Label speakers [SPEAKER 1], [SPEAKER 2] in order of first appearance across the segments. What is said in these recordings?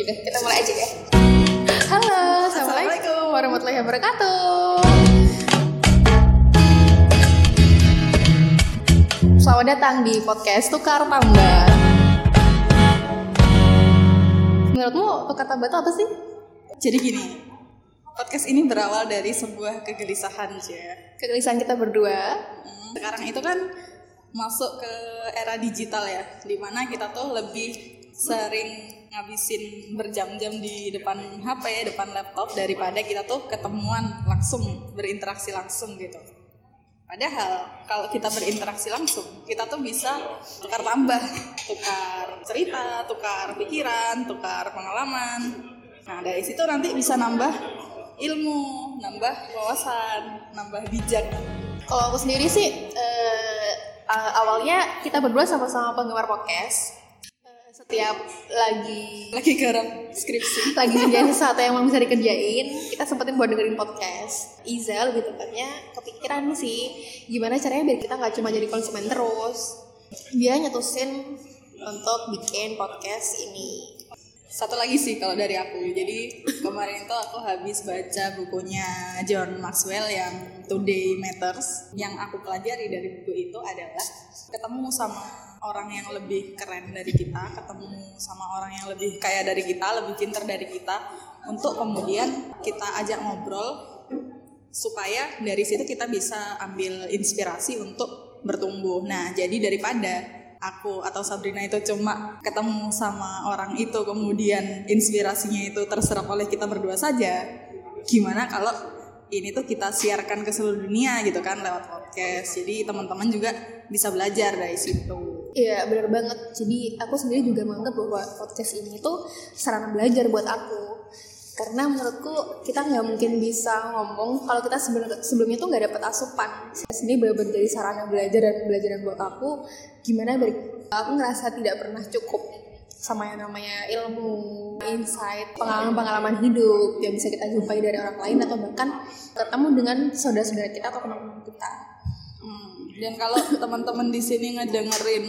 [SPEAKER 1] Yaudah, kita mulai aja ya. Halo, Assalamualaikum warahmatullahi wabarakatuh. Selamat datang di podcast Tukar Tambah. Menurutmu tukar tambah itu apa sih?
[SPEAKER 2] Jadi gini, podcast ini berawal dari sebuah kegelisahan ya.
[SPEAKER 1] Kegelisahan kita berdua.
[SPEAKER 2] Hmm, Sekarang itu kan masuk ke era digital ya, di mana kita tuh lebih sering ngabisin berjam-jam di depan HP, depan laptop daripada kita tuh ketemuan langsung, berinteraksi langsung gitu. Padahal kalau kita berinteraksi langsung, kita tuh bisa tukar tambah, tukar cerita, tukar pikiran, tukar pengalaman. Nah dari situ nanti bisa nambah ilmu, nambah wawasan, nambah bijak.
[SPEAKER 1] Kalau aku sendiri sih eh, awalnya kita berdua sama-sama penggemar podcast. Setiap lagi
[SPEAKER 2] Lagi garap skripsi.
[SPEAKER 1] lagi ngerjain sesuatu yang belum bisa dikerjain, kita sempetin buat dengerin podcast. Iza lebih tepatnya kepikiran sih, gimana caranya biar kita nggak cuma jadi konsumen terus. Dia nyetusin untuk bikin podcast ini.
[SPEAKER 2] Satu lagi sih kalau dari aku. Jadi kemarin itu aku habis baca bukunya John Maxwell yang Today Matters. Yang aku pelajari dari buku itu adalah ketemu sama orang yang lebih keren dari kita, ketemu sama orang yang lebih kaya dari kita, lebih pintar dari kita untuk kemudian kita ajak ngobrol supaya dari situ kita bisa ambil inspirasi untuk bertumbuh. Nah, jadi daripada aku atau Sabrina itu cuma ketemu sama orang itu kemudian inspirasinya itu terserap oleh kita berdua saja, gimana kalau ini tuh kita siarkan ke seluruh dunia gitu kan lewat podcast. Jadi teman-teman juga bisa belajar dari situ.
[SPEAKER 1] Iya benar banget. Jadi aku sendiri juga menganggap bahwa podcast ini tuh sarana belajar buat aku. Karena menurutku kita nggak mungkin bisa ngomong kalau kita sebelum sebelumnya tuh nggak dapat asupan. Sini benar-benar jadi sarana belajar dan pembelajaran buat aku. Gimana dari aku ngerasa tidak pernah cukup sama yang namanya ilmu, insight, pengalaman-pengalaman hidup yang bisa kita jumpai dari orang lain atau bahkan ketemu dengan saudara-saudara kita atau teman-teman kita.
[SPEAKER 2] Dan kalau teman-teman di sini ngedengerin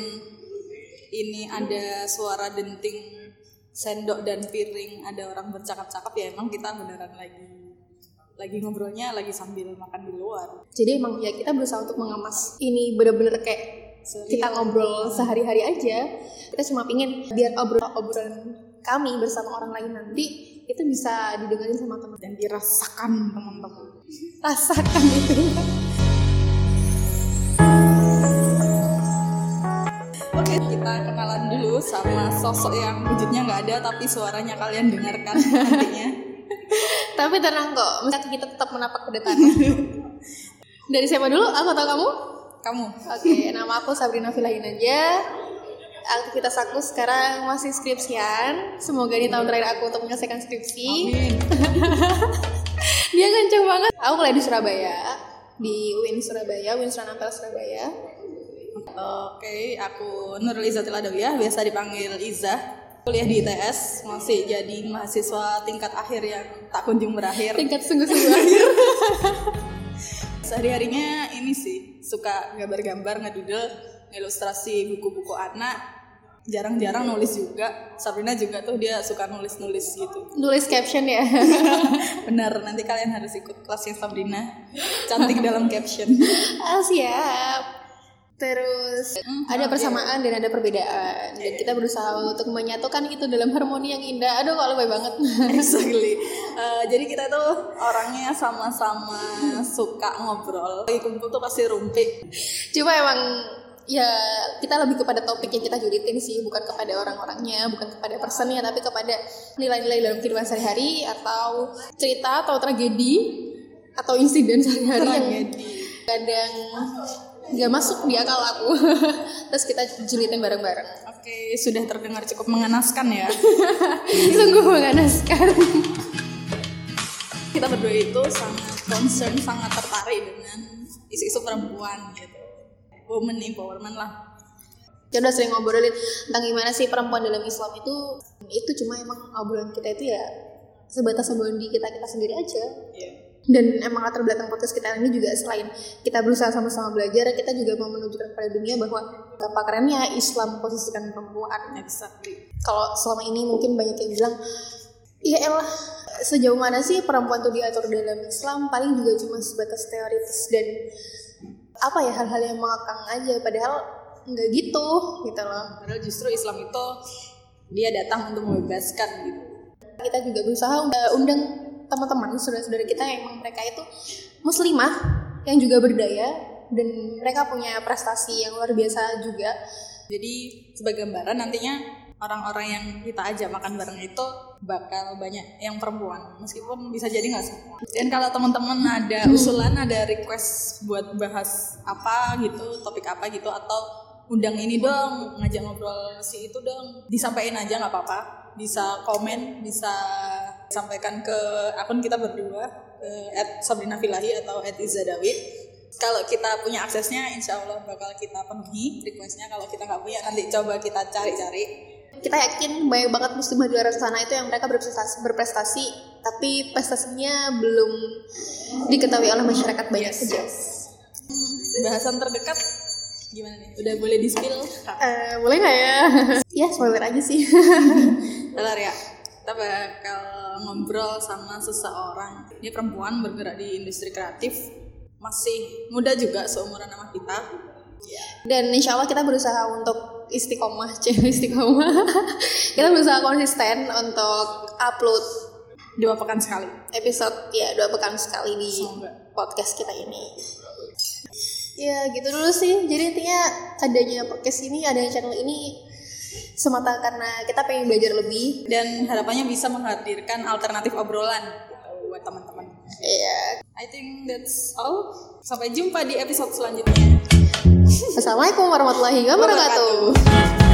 [SPEAKER 2] ini ada suara denting sendok dan piring, ada orang bercakap-cakap ya emang kita beneran lagi lagi ngobrolnya lagi sambil makan di luar.
[SPEAKER 1] Jadi emang ya kita berusaha untuk mengemas ini bener-bener kayak kita ngobrol sehari-hari aja. Kita cuma pingin biar obrol-obrolan kami bersama orang lain nanti itu bisa didengarin sama teman
[SPEAKER 2] dan dirasakan teman-teman.
[SPEAKER 1] rasakan itu.
[SPEAKER 2] Sama sosok yang wujudnya nggak ada tapi suaranya kalian dengarkan nantinya.
[SPEAKER 1] Tapi tenang kok, misalnya kita tetap menapak ke depan. Dari siapa dulu? Aku atau kamu?
[SPEAKER 2] Kamu
[SPEAKER 1] Oke, nama aku Sabrina Filahin aja. Aktivitas aku sekarang masih skripsian. Semoga ini tahun terakhir aku untuk menyelesaikan skripsi.
[SPEAKER 2] Amin.
[SPEAKER 1] Dia kenceng banget. Aku kuliah di Surabaya, di UIN Surabaya, UIN Sunan Ampel Surabaya.
[SPEAKER 2] Oke, aku Nurul Izzatil Adawiyah, biasa dipanggil Iza. Kuliah di ITS, masih jadi mahasiswa tingkat akhir yang tak kunjung berakhir.
[SPEAKER 1] Tingkat sungguh-sungguh akhir.
[SPEAKER 2] Sehari-harinya ini sih, suka gambar-gambar, ngedudel, ilustrasi buku-buku anak. Jarang-jarang nulis juga. Sabrina juga tuh dia suka nulis-nulis gitu.
[SPEAKER 1] Nulis caption ya.
[SPEAKER 2] Benar, nanti kalian harus ikut kelasnya Sabrina. Cantik dalam caption.
[SPEAKER 1] ah, siap. Terus ada persamaan dan ada perbedaan. Dan kita berusaha untuk menyatukan itu dalam harmoni yang indah. Aduh kok lebay banget.
[SPEAKER 2] Exactly. Eh, jadi kita tuh orangnya sama-sama suka ngobrol. Lagi kumpul tuh pasti rumpi.
[SPEAKER 1] Cuma emang ya kita lebih kepada topik yang kita julitin sih bukan kepada orang-orangnya bukan kepada personnya tapi kepada nilai-nilai dalam kehidupan sehari-hari atau cerita atau tragedi atau insiden sehari-hari yang. Kadang nggak masuk di akal aku terus kita julitin bareng-bareng
[SPEAKER 2] Oke, sudah terdengar cukup mengenaskan ya.
[SPEAKER 1] sungguh mengenaskan
[SPEAKER 2] kita berdua itu sangat concern, sangat tertarik dengan isu-isu perempuan gitu. Women empowerment lah.
[SPEAKER 1] kita udah sering ngobrolin tentang gimana sih perempuan dalam Islam itu itu cuma emang obrolan kita itu ya sebatas obrolan di kita kita sendiri aja
[SPEAKER 2] Iya.
[SPEAKER 1] Dan emang latar belakang podcast kita ini juga selain kita berusaha sama-sama belajar kita juga mau menunjukkan pada dunia bahwa apa kerennya Islam posisikan perempuan.
[SPEAKER 2] Exactly.
[SPEAKER 1] Kalau selama ini mungkin banyak yang bilang iya elah sejauh mana sih perempuan tuh diatur dalam Islam? Paling juga cuma sebatas teoritis dan apa ya hal-hal yang mengakang aja padahal nggak gitu gitu loh.
[SPEAKER 2] Padahal justru Islam itu dia datang untuk membebaskan gitu.
[SPEAKER 1] Kita juga berusaha undang teman-teman saudara-saudara kita yang emang mereka itu muslimah yang juga berdaya dan mereka punya prestasi yang luar biasa juga.
[SPEAKER 2] Jadi sebagai gambaran nantinya orang-orang yang kita ajak makan bareng itu bakal banyak yang perempuan meskipun bisa jadi nggak semua. Dan kalau teman-teman ada usulan ada request buat bahas apa gitu topik apa gitu atau undang ini dong ngajak ngobrol si itu dong disampaikan aja nggak apa-apa. Bisa komen bisa sampaikan ke akun kita berdua at Sabrina Filahi atau at Izadawid kalau kita punya aksesnya insya Allah bakal kita penuhi requestnya kalau kita nggak punya nanti coba kita cari-cari
[SPEAKER 1] kita yakin banyak banget muslimah di luar sana itu yang mereka berprestasi, berprestasi tapi prestasinya belum diketahui oleh masyarakat banyak yes, saja.
[SPEAKER 2] Bahasan terdekat gimana nih? Udah boleh di spill?
[SPEAKER 1] Uh, boleh nggak ya? ya spoiler aja sih.
[SPEAKER 2] Bentar ya. Kita bakal ngobrol sama seseorang. Dia perempuan bergerak di industri kreatif. Masih muda juga seumuran sama kita.
[SPEAKER 1] Dan insya Allah kita berusaha untuk istiqomah cewek istiqomah kita berusaha konsisten untuk upload
[SPEAKER 2] dua pekan sekali
[SPEAKER 1] episode ya dua pekan sekali di Semoga. podcast kita ini ya gitu dulu sih jadi intinya adanya podcast ini adanya channel ini semata karena kita pengen belajar lebih
[SPEAKER 2] dan harapannya bisa menghadirkan alternatif obrolan buat teman-teman.
[SPEAKER 1] Iya.
[SPEAKER 2] Yeah. I think that's all. Sampai jumpa di episode selanjutnya.
[SPEAKER 1] Assalamualaikum warahmatullahi wabarakatuh.